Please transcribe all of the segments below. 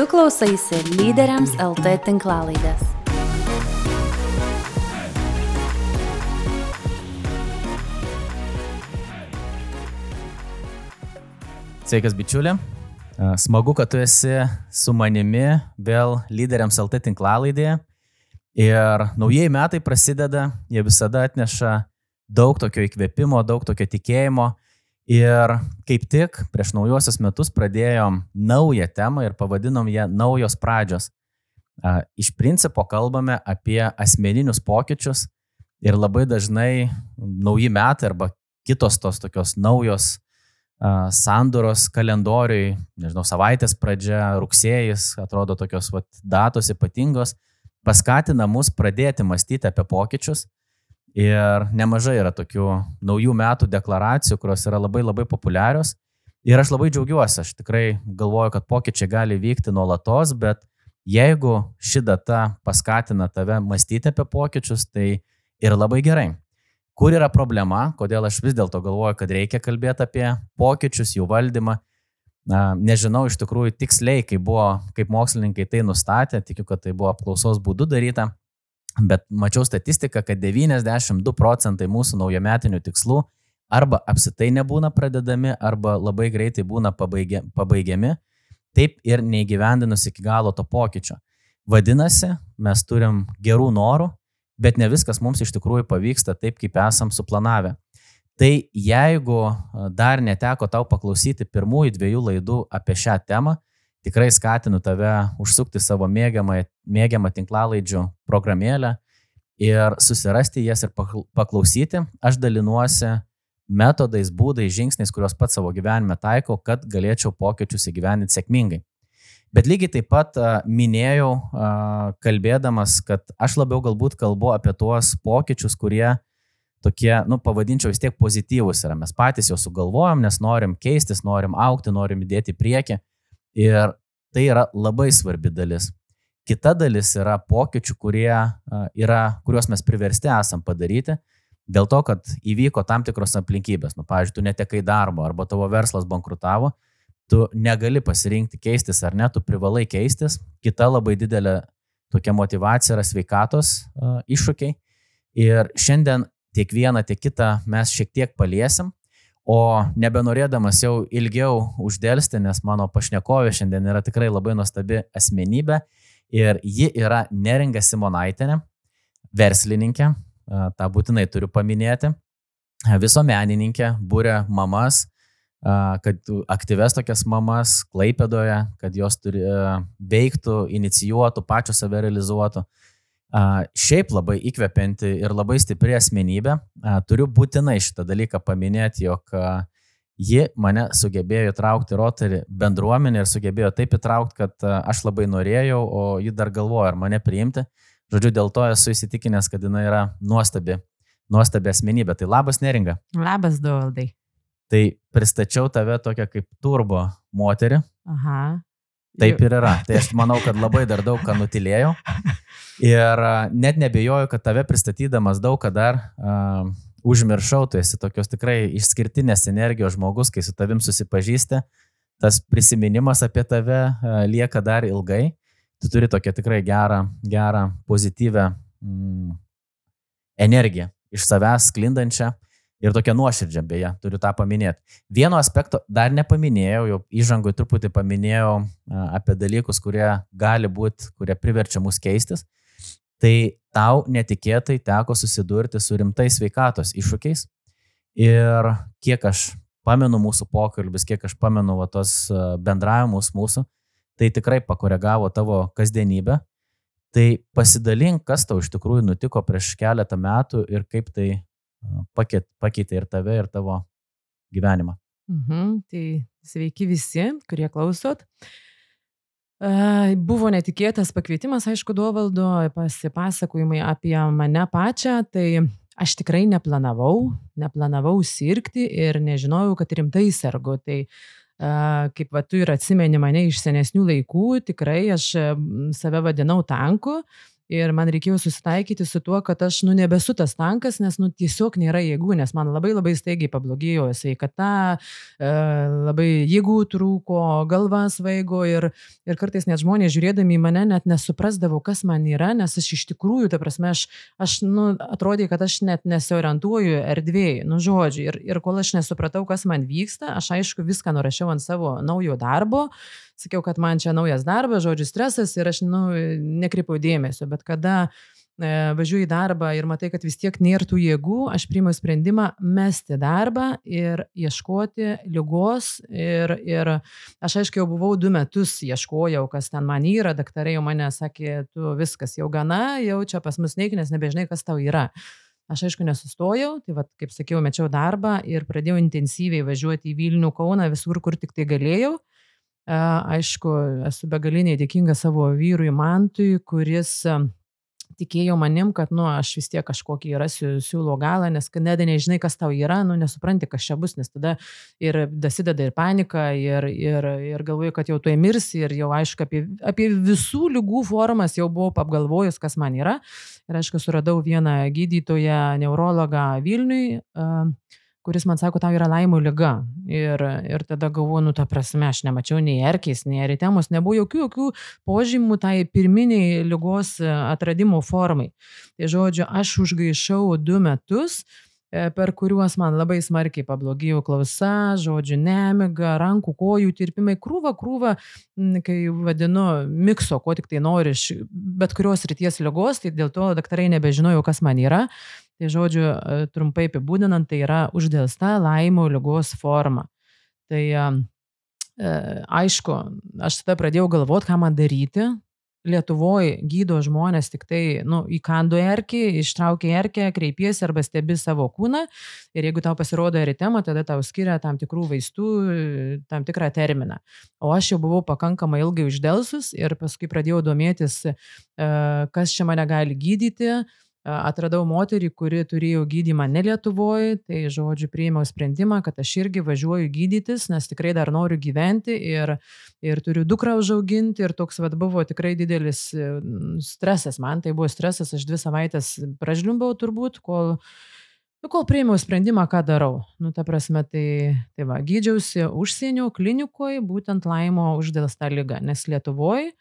Tu klausaisi lyderiams LT tinklalaidės. Sveikas bičiulė. Smagu, kad tu esi su manimi vėl lyderiams LT tinklalaidėje. Ir naujieji metai prasideda, jie visada atneša daug tokio įkvėpimo, daug tokio tikėjimo. Ir kaip tik prieš naujosius metus pradėjom naują temą ir pavadinom ją naujos pradžios. Iš principo kalbame apie asmeninius pokyčius ir labai dažnai nauji metai arba kitos tos tokios naujos sandoros kalendoriui, nežinau, savaitės pradžia, rugsėjas, atrodo tokios vat, datos ypatingos, paskatina mus pradėti mąstyti apie pokyčius. Ir nemažai yra tokių naujų metų deklaracijų, kurios yra labai labai populiarios. Ir aš labai džiaugiuosi, aš tikrai galvoju, kad pokyčiai gali vykti nuolatos, bet jeigu ši data paskatina tave mąstyti apie pokyčius, tai ir labai gerai. Kur yra problema, kodėl aš vis dėlto galvoju, kad reikia kalbėti apie pokyčius, jų valdymą. Na, nežinau iš tikrųjų tiksliai, kaip, buvo, kaip mokslininkai tai nustatė, tikiu, kad tai buvo apklausos būdu daryta, bet mačiau statistiką, kad 92 procentai mūsų naujametinių tikslų arba apsitai nebūna pradedami, arba labai greitai būna pabaigia, pabaigiami, taip ir neįgyvendinus iki galo to pokyčio. Vadinasi, mes turim gerų norų, bet ne viskas mums iš tikrųjų pavyksta taip, kaip esam suplanavę. Tai jeigu dar neteko tau paklausyti pirmųjų dviejų laidų apie šią temą, tikrai skatinu tave užsukti savo mėgiamą, mėgiamą tinklalaidžių programėlę ir susirasti jas ir paklausyti. Aš dalinuosi metodais, būdais, žingsniais, kuriuos pats savo gyvenime taikau, kad galėčiau pokyčius įgyveninti sėkmingai. Bet lygiai taip pat minėjau, kalbėdamas, kad aš labiau galbūt kalbu apie tuos pokyčius, kurie tokie, nu, pavadinčiau vis tiek pozityvus yra. Mes patys juos sugalvojom, nes norim keistis, norim aukti, norim įdėti į priekį. Ir tai yra labai svarbi dalis. Kita dalis yra pokyčių, kurie yra, kuriuos mes priversti esam padaryti dėl to, kad įvyko tam tikros aplinkybės. Nu, pavyzdžiui, tu netekai darbo arba tavo verslas bankrutavo tu negali pasirinkti keistis ar ne, tu privalai keistis. Kita labai didelė tokia motivacija yra sveikatos uh, iššūkiai. Ir šiandien tiek vieną, tiek kitą mes šiek tiek paliesim. O nebenorėdamas jau ilgiau uždėlsti, nes mano pašnekovė šiandien yra tikrai labai nuostabi asmenybė ir ji yra Neringa Simonaitinė, verslininkė, tą būtinai turiu paminėti, visuomenininkė, būrė mamas, kad aktyves tokias mamas Klaipėdoje, kad jos turi, veiktų, inicijuotų, pačios save realizuotų. Šiaip labai įkvepianti ir labai stipri asmenybė. Turiu būtinai šitą dalyką paminėti, jog ji mane sugebėjo įtraukti Rotary bendruomenę ir sugebėjo taip įtraukti, kad aš labai norėjau, o ji dar galvoja, ar mane priimti. Žodžiu, dėl to esu įsitikinęs, kad jinai yra nuostabi, nuostabi asmenybė. Tai labas neringa. Labas, Dualdai. Tai pristačiau tave tokią kaip turbo moterį. Aha. Taip ir yra. Tai aš manau, kad labai dar daug ką nutilėjau. Ir net nebejoju, kad tave pristatydamas daug ką dar uh, užmiršau. Tu esi tokios tikrai išskirtinės energijos žmogus, kai su tavim susipažįsti. Tas prisiminimas apie tave uh, lieka dar ilgai. Tu turi tokią tikrai gerą, gerą, pozityvę mm, energiją iš savęs sklindančią. Uh, ir tokia nuoširdžia, beje, turiu tą paminėti. Vieno aspekto dar nepaminėjau, jau įžangui truputį paminėjau apie dalykus, kurie gali būti, kurie priverčia mus keistis. Tai tau netikėtai teko susidurti su rimtais sveikatos iššūkiais. Ir kiek aš pamenu mūsų pokalbis, kiek aš pamenu va, tos bendravimus mūsų, tai tikrai pakoregavo tavo kasdienybę. Tai pasidalink, kas tau iš tikrųjų nutiko prieš keletą metų ir kaip tai pakeit, pakeitė ir tave, ir tavo gyvenimą. Mhm, tai sveiki visi, kurie klausot. Buvo netikėtas pakvietimas, aišku, duovaldo pasipasakojimai apie mane pačią, tai aš tikrai neplanavau, neplanavau sirgti ir nežinojau, kad rimtai sergu. Tai kaip va, tu ir atsimeni mane iš senesnių laikų, tikrai aš save vadinau tanku, Ir man reikėjo susitaikyti su tuo, kad aš, nu, nebesu tas tankas, nes, nu, tiesiog nėra jėgų, nes man labai labai staigiai pablogėjo sveikata, e, labai jėgų trūko, galva svaigo ir, ir kartais net žmonės žiūrėdami į mane net nesuprasdavo, kas man yra, nes aš iš tikrųjų, ta prasme, aš, aš nu, atrodė, kad aš net nesiorientuoju erdvėjai, nu, žodžiu. Ir, ir kol aš nesupratau, kas man vyksta, aš aišku viską nurašiau ant savo naujo darbo sakiau, kad man čia naujas darbas, žodžiu, stresas ir aš nu, nekreipiau dėmesio, bet kada e, važiuoju į darbą ir matai, kad vis tiek nėra tų jėgų, aš priimu sprendimą mesti darbą ir ieškoti lygos. Ir, ir aš aišku jau buvau du metus ieškojau, kas ten man yra, daktarai jau mane sakė, tu viskas jau gana, jau čia pas mus neik, nes nebežinai, kas tau yra. Aš aišku nesustojau, tai vad, kaip sakiau, mečiau darbą ir pradėjau intensyviai važiuoti į Vilnių, Kauną, visur, kur tik tai galėjau. Aišku, esu begaliniai dėkinga savo vyrui Mantui, kuris tikėjo manim, kad, nu, aš vis tiek kažkokį rasiu siūlo galą, nes net nežinai, kas tau yra, nu, nesupranti, kas čia bus, nes tada ir dasideda ir panika, ir, ir, ir galvoju, kad jau tu emirsi, ir jau aišku, apie, apie visų lygų formas jau buvau apgalvojus, kas man yra. Ir aišku, suradau vieną gydytoją, neurologą Vilniui. Uh, kuris man sako, tau yra laimo lyga. Ir, ir tada galvoju, nu, ta prasme, aš nemačiau nei erkės, nei eritemos, nebuvo jokių, jokių požymų tai pirminiai lygos e, atradimo formai. Tai žodžiu, aš užgaišau du metus e, per kuriuos man labai smarkiai pablogėjo klausa, žodžių nemiga, rankų, kojų tirpimai, krūva, krūva, kai vadinu mikso, ko tik tai nori iš bet kurios ryties lygos, tai dėl to daktarai nebežinojo, kas man yra. Tai žodžiu, e, trumpai apibūdinant, tai yra uždėlsta laimo lygos forma. Tai e, aišku, aš tada pradėjau galvoti, ką man daryti. Lietuvoje gydo žmonės tik tai, nu, įkando erkį, ištraukia erkę, kreipiesi arba stebi savo kūną ir jeigu tau pasirodo eritema, tada tau skiria tam tikrų vaistų, tam tikrą terminą. O aš jau buvau pakankamai ilgai uždelsus ir paskui pradėjau domėtis, e, kas čia mane gali gydyti atradau moterį, kuri turėjo gydymą ne Lietuvoje, tai žodžiu priėmiau sprendimą, kad aš irgi važiuoju gydytis, nes tikrai dar noriu gyventi ir, ir turiu dukrą užauginti ir toks vad buvo tikrai didelis stresas, man tai buvo stresas, aš dvi savaitės pražliumbau turbūt, kol Nu, kol priėmiau sprendimą, ką darau. Nu, ta prasme, tai, tai va, gydžiausi užsienio klinikoje, būtent laimo uždėlsta lyga, nes Lietuvoje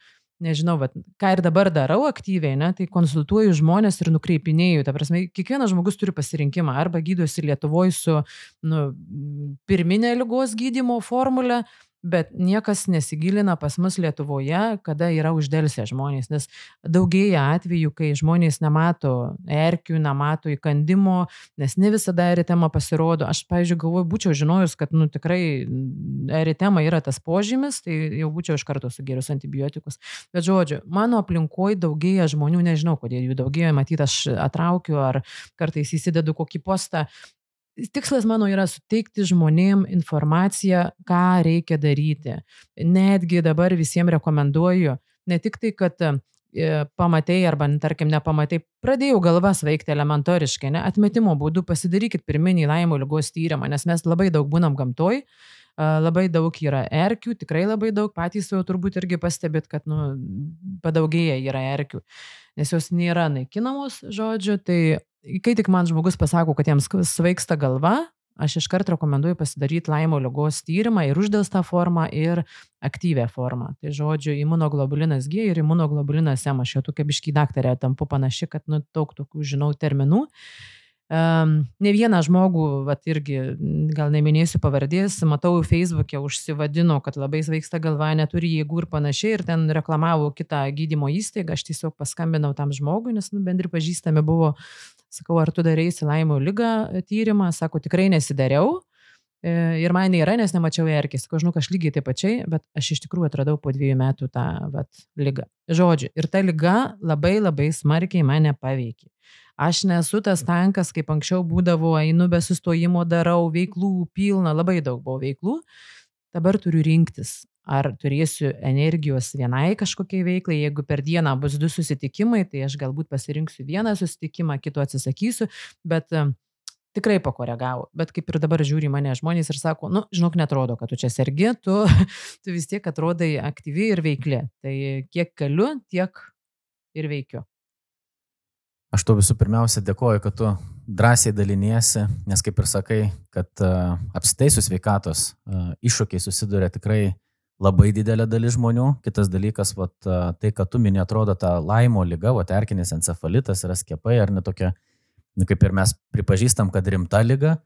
nežinau, vat, ką ir dabar darau aktyviai, ne, tai konsultuoju žmonės ir nukreipinėju. Ta prasme, kiekvienas žmogus turi pasirinkimą. Arba gydosi Lietuvoje su nu, pirminė lygos gydimo formulė, bet niekas nesigilina pas mus Lietuvoje, kada yra uždėlsę žmonės, nes daugėja atvejų, kai žmonės nemato erkių, nemato įkandimo, nes ne visada eritema pasirodo. Aš, pavyzdžiui, galvoju, būčiau žinojus, kad nu, tikrai eritema yra tas požymis, tai jau būčiau iš karto sugėrus antibiotikus. Bet žodžiu, mano aplinkoje daugėja žmonių, nežinau, kodėl jų daugėja, matyt, aš atraukiu ar kartais įsidedu kokį postą tikslas mano yra suteikti žmonėm informaciją, ką reikia daryti. Netgi dabar visiems rekomenduoju, ne tik tai, kad e, pamatai arba, tarkim, nepamatai, pradėjau galvas veikti elementoriškai, ne, atmetimo būdu pasidarykit pirminį laimo lygos tyrimą, nes mes labai daug būnam gamtoj, labai daug yra erkių, tikrai labai daug, patys jau turbūt irgi pastebėt, kad nu, padaugėja yra erkių, nes jos nėra naikinamos, žodžiu, tai kai tik man žmogus pasako, kad jiems svaigsta galva, aš iškart rekomenduoju pasidaryti laimo lygos tyrimą ir uždėlstą formą, ir aktyvę formą. Tai žodžiu, imunoglobulinas G ir imunoglobulinas M. Aš jau tokia bišky daktarė tampu panaši, kad nu, daug tokių žinau terminų. Uh, Um, ne vieną žmogų, vat irgi, gal neminėsiu pavardės, matau Facebook'e užsivadino, kad labai sveiksta galva, neturi jėgų ir panašiai, ir ten reklamavo kitą gydymo įstaigą, aš tiesiog paskambinau tam žmogui, nes nu, bendri pažįstami buvo, sakau, ar tu darėsi laimo lygą tyrimą, sako, tikrai nesidariau. E, ir man nėra, nes nemačiau erkės. Sakau, žinau, aš lygiai taip pačiai, bet aš iš tikrųjų atradau po dviejų metų tą vat, lygą. Žodžiu, ir ta lyga labai labai smarkiai mane paveikė. Aš nesu tas tankas, kaip anksčiau būdavo, einu be sustojimo, darau veiklų pilna, labai daug buvo veiklų. Dabar turiu rinktis, ar turėsiu energijos vienai kažkokiai veiklai, jeigu per dieną bus du susitikimai, tai aš galbūt pasirinksiu vieną susitikimą, kito atsisakysiu, bet uh, tikrai pakoregavo. Bet kaip ir dabar žiūri mane žmonės ir sako, nu, žinok, netrodo, kad tu čia sergi, tu, tu vis tiek atrodai aktyvi ir veikli. Tai kiek galiu, tiek ir veikiu. Aš tau visų pirmiausia dėkoju, kad tu drąsiai daliniesi, nes kaip ir sakai, kad uh, apsitai su sveikatos uh, iššūkiai susiduria tikrai labai didelė dalis žmonių. Kitas dalykas, vat, tai, kad tu minė, atrodo, ta laimo lyga, vat, erkinis encefalitas yra skiepai, ar ne tokia, nu, kaip ir mes pripažįstam, kad rimta lyga,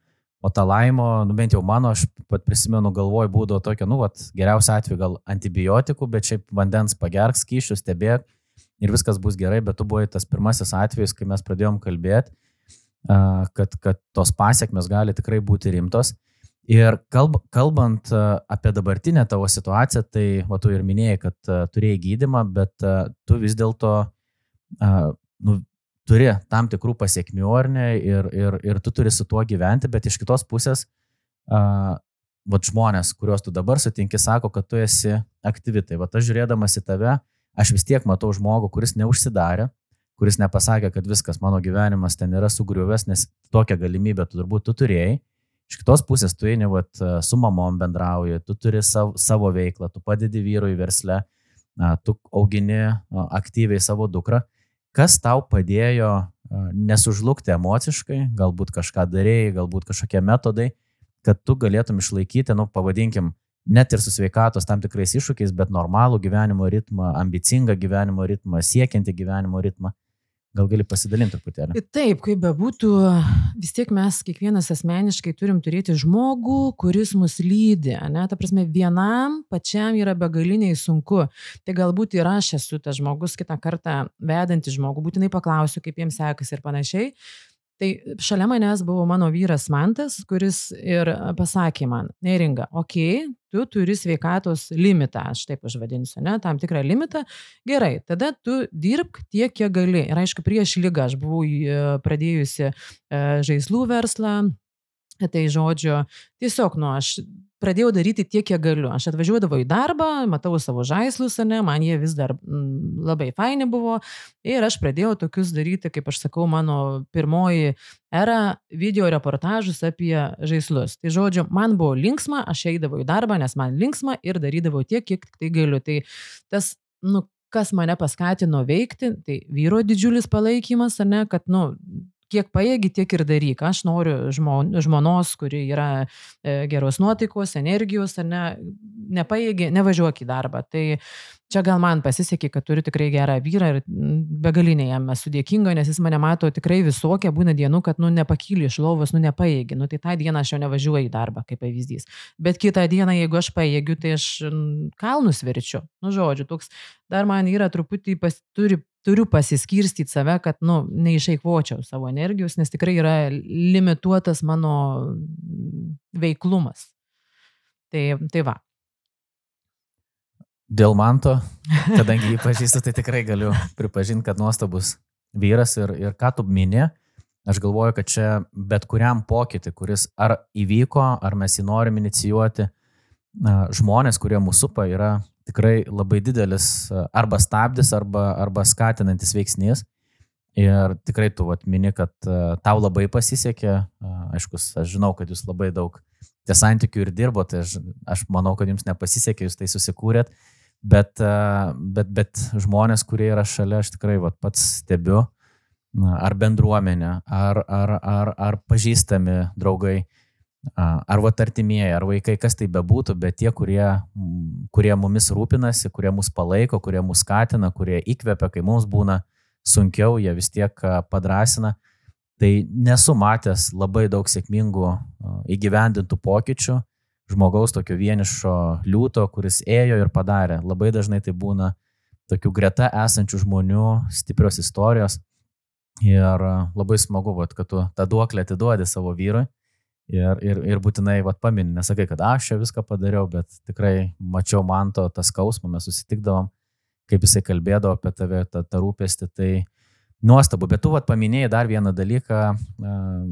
o ta laimo, nu bent jau mano, aš pat prisimenu, galvoj būdavo tokia, nu, vat, geriausia atveju gal antibiotikų, bet šiaip vandens pagerk, skyšius, stebėk ir viskas bus gerai, bet tu buvai tas pirmasis atvejis, kai mes pradėjom kalbėti, kad, kad tos pasiekmes gali tikrai būti rimtos. Ir kalb, kalbant apie dabartinę tavo situaciją, tai, o tu ir minėjai, kad turėjai gydimą, bet tu vis dėlto nu, turi tam tikrų pasiekmių, ar ne, ir, ir, ir tu turi su tuo gyventi, bet iš kitos pusės, uh, vat žmonės, kuriuos tu dabar sutinki, sako, kad tu esi aktyvi. Tai va, aš žiūrėdamas į tave, aš vis tiek matau žmogų, kuris neužsidarė, kuris nepasakė, kad viskas mano gyvenimas ten yra sugriuvęs, nes tokią galimybę tu turbūt tu turėjai. Iš kitos pusės tu eini vat, su mamom bendrauji, tu turi savo, savo veiklą, tu padedi vyrui versle, tu augini aktyviai savo dukrą. Kas tau padėjo nesužlugti emociškai, galbūt kažką darėjai, galbūt kažkokie metodai, kad tu galėtum išlaikyti, nu, pavadinkim, net ir su sveikatos tam tikrais iššūkiais, bet normalų gyvenimo ritmą, ambicingą gyvenimo ritmą, siekiantį gyvenimo ritmą. Gal gali pasidalinti truputėlį? Taip, kaip bebūtų, vis tiek mes kiekvienas asmeniškai turim turėti žmogų, kuris mus lydi. Ne? Ta prasme, vienam pačiam yra begaliniai sunku. Tai galbūt ir aš esu tas žmogus, kitą kartą vedantis žmogų, būtinai paklausiu, kaip jiems sekasi ir panašiai. Tai šalia manęs buvo mano vyras Mantas, kuris ir pasakė man, neringa, okei, okay, tu turi sveikatos limitą, aš taip užvadinsiu, ne, tam tikrą limitą, gerai, tada tu dirbk tiek, kiek gali. Ir aišku, prieš lygą aš buvau e, pradėjusi e, žaislų verslą, tai žodžio, tiesiog, nu, aš pradėjau daryti tiek, kiek galiu. Aš atvažiuodavau į darbą, matau savo žaislus, ne, man jie vis dar m, labai faini buvo. Ir aš pradėjau tokius daryti, kaip aš sakau, mano pirmoji era video reportažus apie žaislus. Tai žodžiu, man buvo linksma, aš eidavau į darbą, nes man linksma ir darydavau tiek, kiek tai galiu. Tai tas, nu, kas mane paskatino veikti, tai vyro didžiulis palaikymas, ar ne, kad, nu, kiek pajėgi, tiek ir daryk. Aš noriu žmon, žmonos, kuri yra e, geros nuotaikos, energijos, ar ne, nepajėgi, nevažiuok į darbą. Tai čia gal man pasisekė, kad turiu tikrai gerą vyrą ir begalinė jam esu dėkinga, nes jis mane mato tikrai visokia, būna dienų, kad, nu, nepakyli iš lovos, nu, nepajėgi. Nu, tai tą dieną aš jau nevažiuoju į darbą, kaip pavyzdys. Bet kitą dieną, jeigu aš pajėgiu, tai aš kalnus verčiu. Nu, žodžiu, toks dar man yra truputį, pas, turi turiu pasiskirstyti save, kad, nu, neišeikvočiau savo energijos, nes tikrai yra limituotas mano veiklumas. Tai, tai va. Dėl manto, kadangi jį pažįstu, tai tikrai galiu pripažinti, kad nuostabus vyras ir, ir ką tu minė, aš galvoju, kad čia bet kuriam pokytį, kuris ar įvyko, ar mes jį norim inicijuoti, žmonės, kurie mūsų supa, yra tikrai labai didelis arba stabdis, arba, arba skatinantis veiksnys. Ir tikrai tu vat, mini, kad tau labai pasisekė. Aišku, aš žinau, kad jūs labai daug tie santykių ir dirbote, tai aš, aš manau, kad jums nepasisekė, jūs tai susikūrėt. Bet, bet, bet žmonės, kurie yra šalia, aš tikrai vat, pats stebiu, ar bendruomenė, ar, ar, ar, ar pažįstami draugai, ar va artimieji, ar vaikai, kas tai bebūtų, bet tie, kurie, kurie mumis rūpinasi, kurie mus palaiko, kurie mus skatina, kurie įkvepia, kai mums būna sunkiau, jie vis tiek padrasina. Tai nesu matęs labai daug sėkmingų įgyvendintų pokyčių, žmogaus tokio vienišo liūto, kuris ėjo ir padarė. Labai dažnai tai būna tokių greta esančių žmonių stiprios istorijos. Ir labai smagu, vat, kad tu tą duoklę atiduodi savo vyrui Ir, ir, ir būtinai vat, paminė, nesakai, kad aš čia viską padariau, bet tikrai mačiau man to tą skausmą, mes susitikdavom, kaip jisai kalbėdavo apie tave, tą, tą rūpestį, tai nuostabu. Bet tu vat, paminėjai dar vieną dalyką, uh,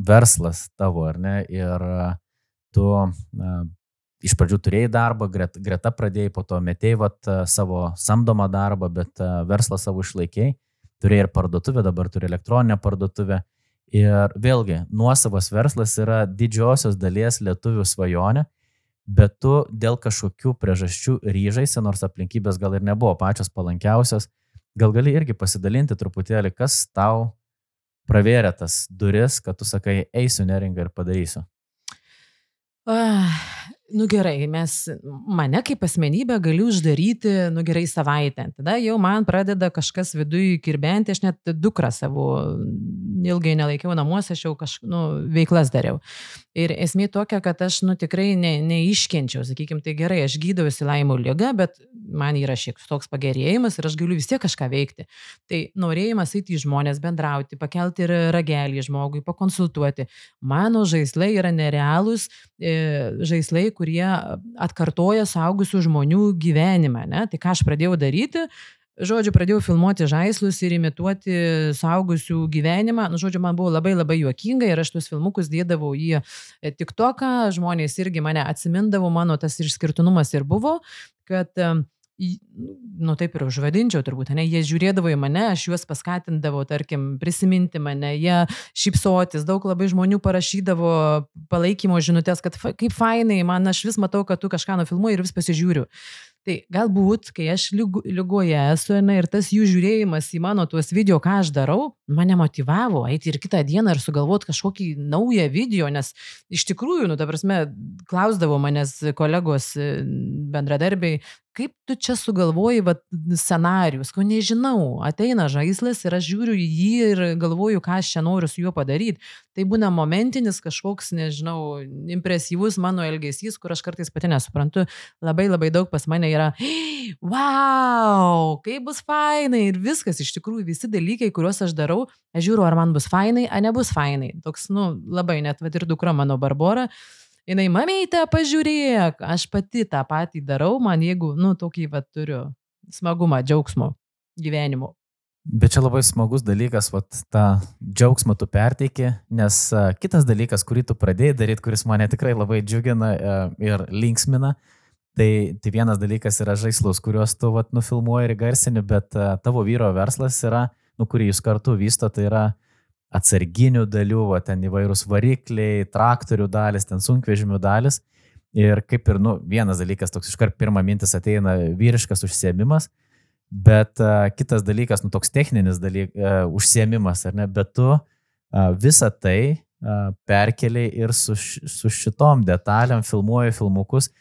verslas tavo, ar ne? Ir uh, tu uh, iš pradžių turėjai darbą, greta, greta pradėjai, po to metėjai vat, savo samdomą darbą, bet verslą savo išlaikėjai, turėjai ir parduotuvę, dabar turi elektroninę parduotuvę. Ir vėlgi, nuosavas verslas yra didžiosios dalies lietuvių svajonė, bet tu dėl kažkokių priežasčių ryžaisi, nors aplinkybės gal ir nebuvo pačios palankiausios, gal gali irgi pasidalinti truputėlį, kas tau pravėrė tas duris, kad tu sakai, eisiu neringą ir padarysiu. Ah, nu gerai, mes, mane kaip asmenybę galiu uždaryti, nu gerai, savaitę. Tada jau man pradeda kažkas viduje kirbenti, aš net dukrą savo ilgai nelaikiau namuose, aš jau kažkokiu nu, veiklas dariau. Ir esmė tokia, kad aš nu, tikrai ne, neiškenčiau, sakykime, tai gerai, aš gydausi laimų lygą, bet man yra šiek tiek toks pagerėjimas ir aš galiu vis tiek kažką veikti. Tai norėjimas eiti į žmonės, bendrauti, pakelti ir ragelį žmogui, pakonsultuoti. Mano žaislai yra nerealūs e, žaislai, kurie atkartoja saugusių žmonių gyvenimą. Ne? Tai ką aš pradėjau daryti? Žodžiu, pradėjau filmuoti žaislus ir imituoti saugusių gyvenimą. Nu, žodžiu, man buvo labai labai juokinga ir aš tuos filmukus dėdavau į e, TikToką, žmonės irgi mane atsimindavo, mano tas išskirtinumas ir buvo, kad nu taip ir užvadinčiau turbūt, ne, jie žiūrėdavo į mane, aš juos paskatindavau, tarkim, prisiminti mane, jie šypsotis, daug labai žmonių parašydavo palaikymo žinutės, kad kaip fainai, man aš vis matau, kad tu kažką nufilmuoji ir vis pasižiūriu. Tai galbūt, kai aš lygoje esu ne, ir tas jų žiūrėjimas į mano tuos video, ką aš darau, mane motivavo eiti ir kitą dieną ir sugalvoti kažkokį naują video, nes iš tikrųjų, nu, ta prasme, klausdavo manęs kolegos bendradarbiai, kaip tu čia sugalvoji vat, scenarius, ko nežinau, ateina žaislas ir aš žiūriu į jį ir galvoju, ką aš čia noriu su juo padaryti. Tai būna momentinis kažkoks, nežinau, impresyvus mano elgesys, kur aš kartais pati nesuprantu, labai labai daug pas mane yra, wow, kaip bus fainai! Ir viskas, iš tikrųjų visi dalykai, kuriuos aš darau, aš žiūriu, ar man bus fainai, ar nebus fainai. Toks, nu, labai net, vad ir dukra mano Barbora jinai, mamytė, pažiūrėk, aš pati tą patį darau, man jeigu, nu, tokį va turiu smagumą, džiaugsmo gyvenimo. Bet čia labai smagus dalykas, vat, tą džiaugsmą tu perteiki, nes uh, kitas dalykas, kurį tu pradėjai daryti, kuris mane tikrai labai džiugina uh, ir linksmina, tai, tai vienas dalykas yra žaislus, kuriuos tu vat, nufilmuoji ir garsini, bet uh, tavo vyro verslas yra, nu, kurį jūs kartu vysto, tai yra atsarginių dalių, va, ten įvairūs varikliai, traktorių dalis, ten sunkvežimių dalis. Ir kaip ir, nu, vienas dalykas, toks iškart pirmą mintis ateina vyriškas užsiemimas, bet uh, kitas dalykas, nu, toks techninis dalykas, uh, užsiemimas, ar ne, bet tu uh, visą tai uh, perkeliai ir su, su šitom detalėm filmuoji filmukus.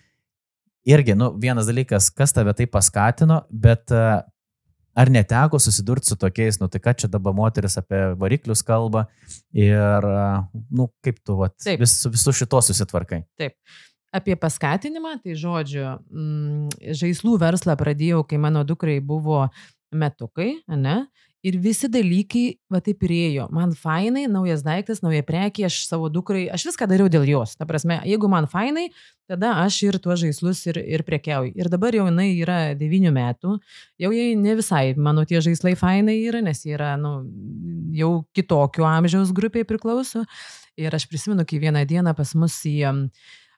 Irgi, nu, vienas dalykas, kas tave tai paskatino, bet uh, Ar neteko susidurti su tokiais, nu tai ką čia dabar moteris apie variklius kalba ir, nu kaip tu vat, vis, su visu šito susitvarkai? Taip. Apie paskatinimą, tai žodžiu, mm, žaislų verslą pradėjau, kai mano dukrai buvo metukai, ne? Ir visi dalykai, va taip ir ėjo. Man fainai, naujas daiktas, nauja prekė, aš savo dukrai, aš viską dariau dėl jos. Ta prasme, jeigu man fainai, tada aš ir tuos žaislus ir, ir prekiauju. Ir dabar jau jinai yra 9 metų, jau jai ne visai, mano tie žaislai fainai yra, nes jie yra, nu, jau kitokio amžiaus grupiai priklauso. Ir aš prisimenu, kai vieną dieną pas mus į uh,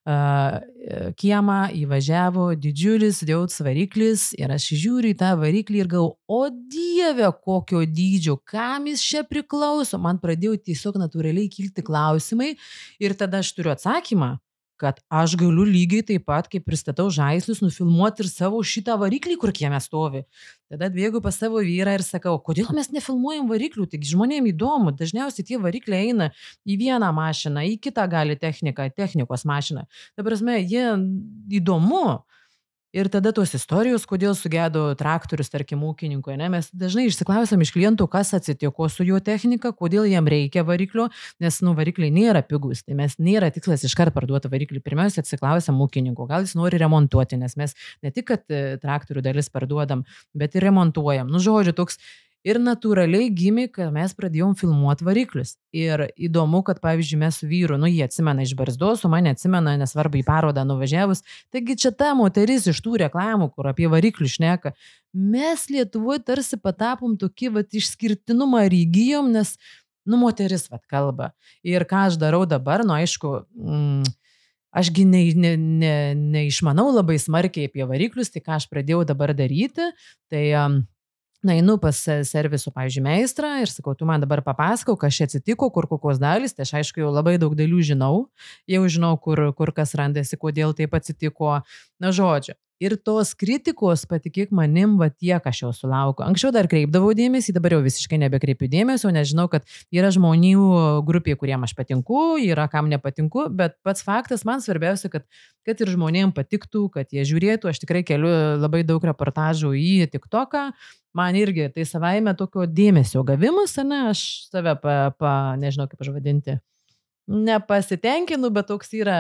kiemą įvažiavo didžiulis jauts variklis ir aš žiūriu į tą variklį ir galvoju, o dieve, kokio dydžio, kam jis čia priklauso. Man pradėjo tiesiog natūraliai kilti klausimai ir tada aš turiu atsakymą kad aš galiu lygiai taip pat, kaip pristatau žaislus, nufilmuoti ir savo šitą variklį, kur kieme stovi. Tada atbėgu pas savo vyrą ir sakau, kodėl mes nefilmuojam variklių, tik žmonėms įdomu, dažniausiai tie varikliai eina į vieną mašiną, į kitą gali techniką, technikos mašiną. Ta prasme, jie įdomu, Ir tada tos istorijos, kodėl sugedo traktorius, tarkim, ūkininkui. Ne? Mes dažnai išsiklausėm iš klientų, kas atsitiko su jo technika, kodėl jam reikia variklio, nes, nu, varikliai nėra pigus. Tai mes nėra tikslas iškart parduoti variklį. Pirmiausia, atsiklausėm ūkininko, gal jis nori remontuoti, nes mes ne tik, kad e, traktorių dalis parduodam, bet ir remontuojam. Nu, žodžiu, toks Ir natūraliai gimė, kad mes pradėjom filmuoti variklius. Ir įdomu, kad pavyzdžiui mes su vyru, nu jie atsimena iš barzdos, o mane atsimena, nesvarbu į parodą nuvažiavus. Taigi čia ta moteris iš tų reklamų, kur apie variklius šneka. Mes Lietuvoje tarsi patapom tokį vat, išskirtinumą ir įgyjom, nes, nu, moteris vat kalba. Ir ką aš darau dabar, nu aišku, mm, ašgi neišmanau ne, ne, ne labai smarkiai apie variklius, tai ką aš pradėjau dabar daryti, tai um, Nainu pas serviso, pavyzdžiui, meistrą ir sakau, tu man dabar papasakau, kas čia atsitiko, kur kokios dalys, tai aš aišku jau labai daug dalių žinau, jau žinau, kur, kur kas randasi, kodėl taip atsitiko, na žodžiu. Ir tos kritikos, patikėk manim, va tiek aš jau sulaukiu. Anksčiau dar kreipdavau dėmesį, dabar jau visiškai nebekreipiu dėmesio, nes žinau, kad yra žmonių grupė, kuriem aš patinku, yra kam nepatinku, bet pats faktas man svarbiausia, kad, kad ir žmonėm patiktų, kad jie žiūrėtų. Aš tikrai keliu labai daug reportažų į TikToką. Man irgi tai savaime tokio dėmesio gavimas, ne, aš save, pa, pa, nežinau kaip aš vadinti nepasitenkinu, bet toks yra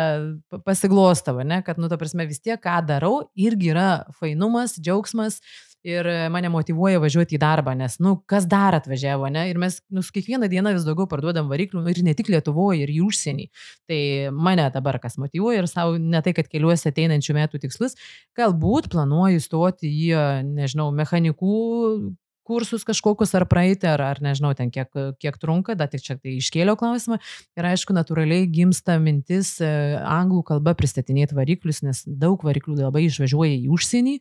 pasiglostavo, ne, kad, nu, ta prasme, vis tiek, ką darau, irgi yra fainumas, džiaugsmas ir mane motivuoja važiuoti į darbą, nes, nu, kas dar atvažiavo, ne, ir mes, nu, kiekvieną dieną vis daugiau parduodam variklių, ir ne tik Lietuvoje, ir į užsienį. Tai mane dabar kas motivuoja ir savo, ne tai, kad keliuosi ateinančių metų tikslus, galbūt planuoju stoti į, nežinau, mechanikų kursus kažkokius ar praeiti, ar, ar nežinau, ten kiek, kiek trunka, bet tik čia tai iškėliau klausimą. Ir aišku, natūraliai gimsta mintis e, anglų kalba pristatinėti variklius, nes daug variklių labai išvažiuoja į užsienį.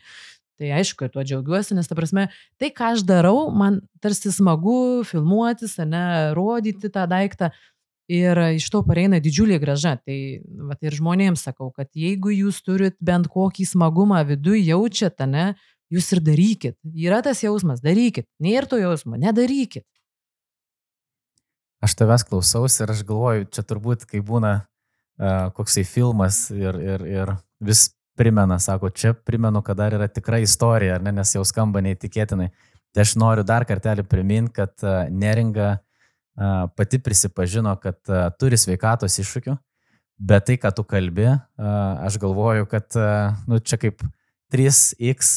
Tai aišku, tuo džiaugiuosi, nes ta prasme, tai ką aš darau, man tarsi smagu filmuotis, ne, rodyti tą daiktą. Ir iš to pareina didžiulė graža. Tai va, ir žmonėms sakau, kad jeigu jūs turit bent kokį smagumą viduje jaučiate, ne, jūs ir darykit. Yra tas jausmas, darykit. Nėra to jausmo, nedarykit. Aš tavęs klausausi ir aš galvoju, čia turbūt, kai būna uh, koksai filmas ir, ir, ir vis primena, sako, čia primenu, kad dar yra tikra istorija, ne, nes jau skamba neįtikėtinai. Tai aš noriu dar kartelį priminti, kad uh, neringa uh, pati prisipažino, kad uh, turi sveikatos iššūkių, bet tai, ką tu kalbi, uh, aš galvoju, kad uh, nu, čia kaip uh, 3x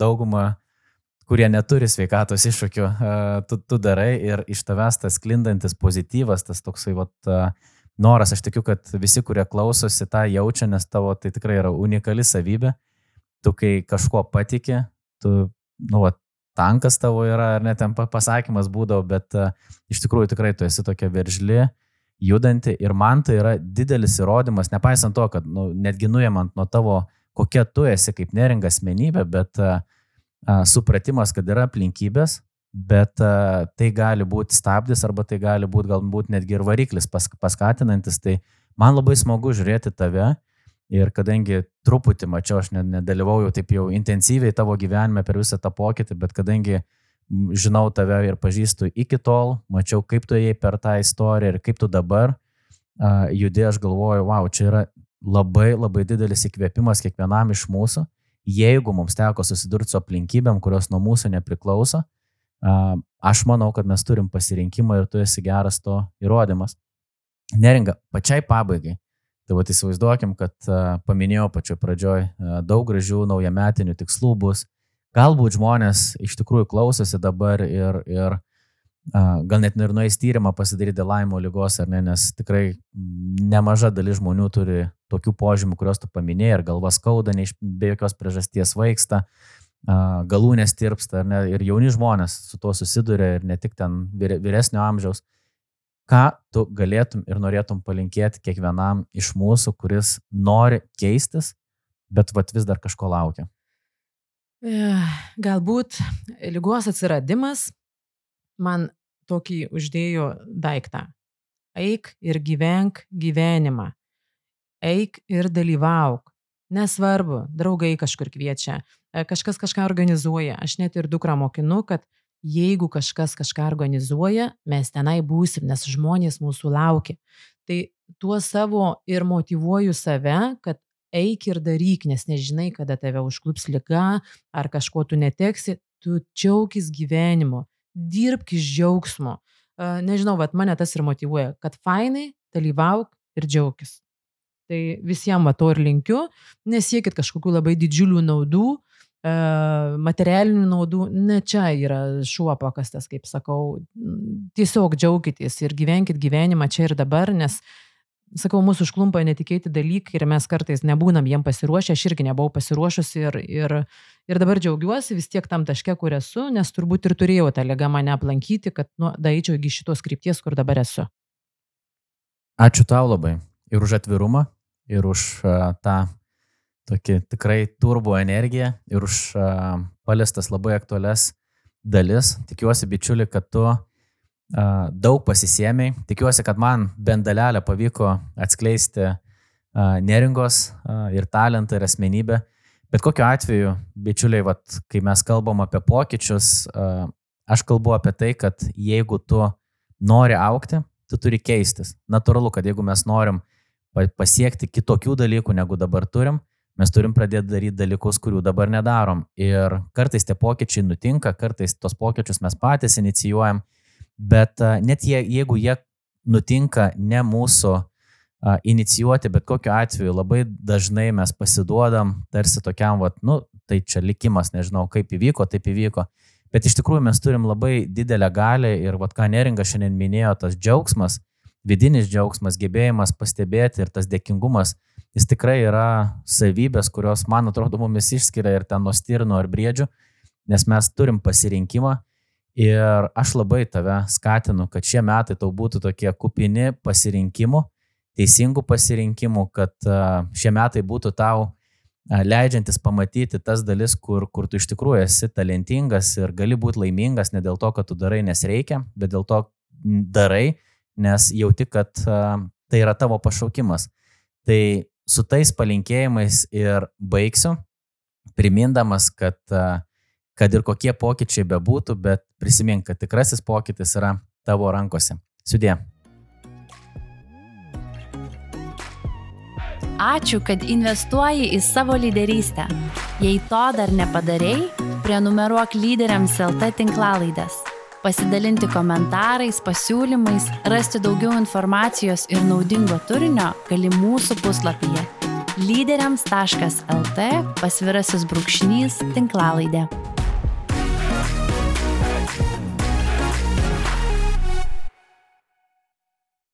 daugumą, kurie neturi sveikatos iššūkių, tu, tu darai ir iš tavęs tas klindantis pozityvas, tas toksai vat, noras, aš tikiu, kad visi, kurie klausosi, tą jaučia, nes tavo tai tikrai yra unikali savybė. Tu kai kažkuo patikė, tu, nu, vat, tankas tavo yra, ar net ten pasakymas būdavo, bet iš tikrųjų tikrai tu esi tokia veržli, judanti ir man tai yra didelis įrodymas, nepaisant to, kad nu, netgi nuėmant nuo tavo kokia tu esi kaip neringa asmenybė, bet a, a, supratimas, kad yra aplinkybės, bet a, tai gali būti stabdis arba tai gali būti galbūt netgi ir variklis pas, paskatinantis. Tai man labai smagu žiūrėti tave ir kadangi truputį mačiau, aš nedalyvauju taip jau intensyviai tavo gyvenime per visą tą pokytį, bet kadangi žinau tave ir pažįstu iki tol, mačiau, kaip tu ėjai per tą istoriją ir kaip tu dabar uh, judė, aš galvoju, wow, čia yra labai labai didelis įkvėpimas kiekvienam iš mūsų, jeigu mums teko susidurti su aplinkybėm, kurios nuo mūsų nepriklauso. Aš manau, kad mes turim pasirinkimą ir tu esi geras to įrodymas. Neringa, pačiai pabaigai. Tai va, įsivaizduokim, kad paminėjau pačioj pradžioj, daug gražių naujametinių tikslų bus. Galbūt žmonės iš tikrųjų klausosi dabar ir, ir gal net ir nueis tyrimą pasidaryti laimo lygos, ar ne, nes tikrai nemaža dalis žmonių turi tokių požymių, kuriuos tu paminėjai, ir galva skauda, ne iš be jokios priežasties vaiksta, galūnės tirpsta, ne, ir jauni žmonės su tuo susiduria, ir ne tik ten vyresnio amžiaus. Ką tu galėtum ir norėtum palinkėti kiekvienam iš mūsų, kuris nori keistis, bet vat vis dar kažko laukia? Galbūt lygos atsiradimas man tokį uždėjo daiktą. Eik ir gyvenk gyvenimą. Eik ir dalyvauk. Nesvarbu, draugai kažkur kviečia, e, kažkas kažką organizuoja. Aš net ir dukrą mokinu, kad jeigu kažkas kažką organizuoja, mes tenai būsim, nes žmonės mūsų laukia. Tai tuo savo ir motivuoju save, kad eik ir daryk, nes nežinai, kada tave užklups lyga ar kažko tu neteksi, tu džiaugis gyvenimu dirbk iš džiaugsmo. Nežinau, bet mane tas ir motivuoja, kad fainai, dalyvauk ir džiaugis. Tai visiems to ir linkiu, nesiekit kažkokių labai didžiulių naudų, materialinių naudų, ne čia yra šuo pakastas, kaip sakau, tiesiog džiaukitės ir gyvenkit gyvenimą čia ir dabar, nes uh, sakau, mūsų užklumpa netikėti dalykai ir mes kartais nebūnam jiem pasiruošę, aš irgi nebuvau pasiruošusi ir, ir, ir dabar džiaugiuosi vis tiek tam taške, kur esu, nes turbūt ir turėjau tą ligą mane aplankyti, kad nu, daeičiau iki šitos krypties, kur dabar esu. Ačiū tau labai ir už atvirumą, ir už uh, tą tokį tikrai turbo energiją, ir už uh, paliestas labai aktualias dalis. Tikiuosi, bičiuli, kad tu uh, daug pasisėmiai. Tikiuosi, kad man bent dalelę pavyko atskleisti neringos ir talentą, ir asmenybę. Bet kokiu atveju, bičiuliai, vat, kai mes kalbam apie pokyčius, aš kalbu apie tai, kad jeigu tu nori aukti, tu turi keistis. Natūralu, kad jeigu mes norim pasiekti kitokių dalykų, negu dabar turim, mes turim pradėti daryti dalykus, kurių dabar nedarom. Ir kartais tie pokyčiai nutinka, kartais tos pokyčius mes patys inicijuojam, bet net jie, jeigu jie nutinka ne mūsų inicijuoti, bet kokiu atveju labai dažnai mes pasiduodam tarsi tokiam, vat, nu, tai čia likimas, nežinau, kaip įvyko, taip įvyko. Bet iš tikrųjų mes turim labai didelę galę ir, vat, ką Neringa šiandien minėjo, tas džiaugsmas, vidinis džiaugsmas, gebėjimas pastebėti ir tas dėkingumas, jis tikrai yra savybės, kurios, man atrodo, mumis išskiria ir ten nuo stirno ar briedžių, nes mes turim pasirinkimą ir aš labai tave skatinu, kad šie metai tau būtų tokie kupini pasirinkimų teisingų pasirinkimų, kad šie metai būtų tau leidžiantis pamatyti tas dalis, kur, kur tu iš tikrųjų esi talentingas ir gali būti laimingas ne dėl to, kad tu darai, nes reikia, bet dėl to darai, nes jauti, kad tai yra tavo pašaukimas. Tai su tais palinkėjimais ir baigsiu, primindamas, kad, kad ir kokie pokyčiai bebūtų, bet prisimink, kad tikrasis pokytis yra tavo rankose. Sudė. Ačiū, kad investuoji į savo lyderystę. Jei to dar nepadarėjai, prenumeruok lyderiams LT tinklalaidės. Pasidalinti komentarais, pasiūlymais, rasti daugiau informacijos ir naudingo turinio gali mūsų puslapyje lyderiams.lt pasvirasis brūkšnys tinklalaidė.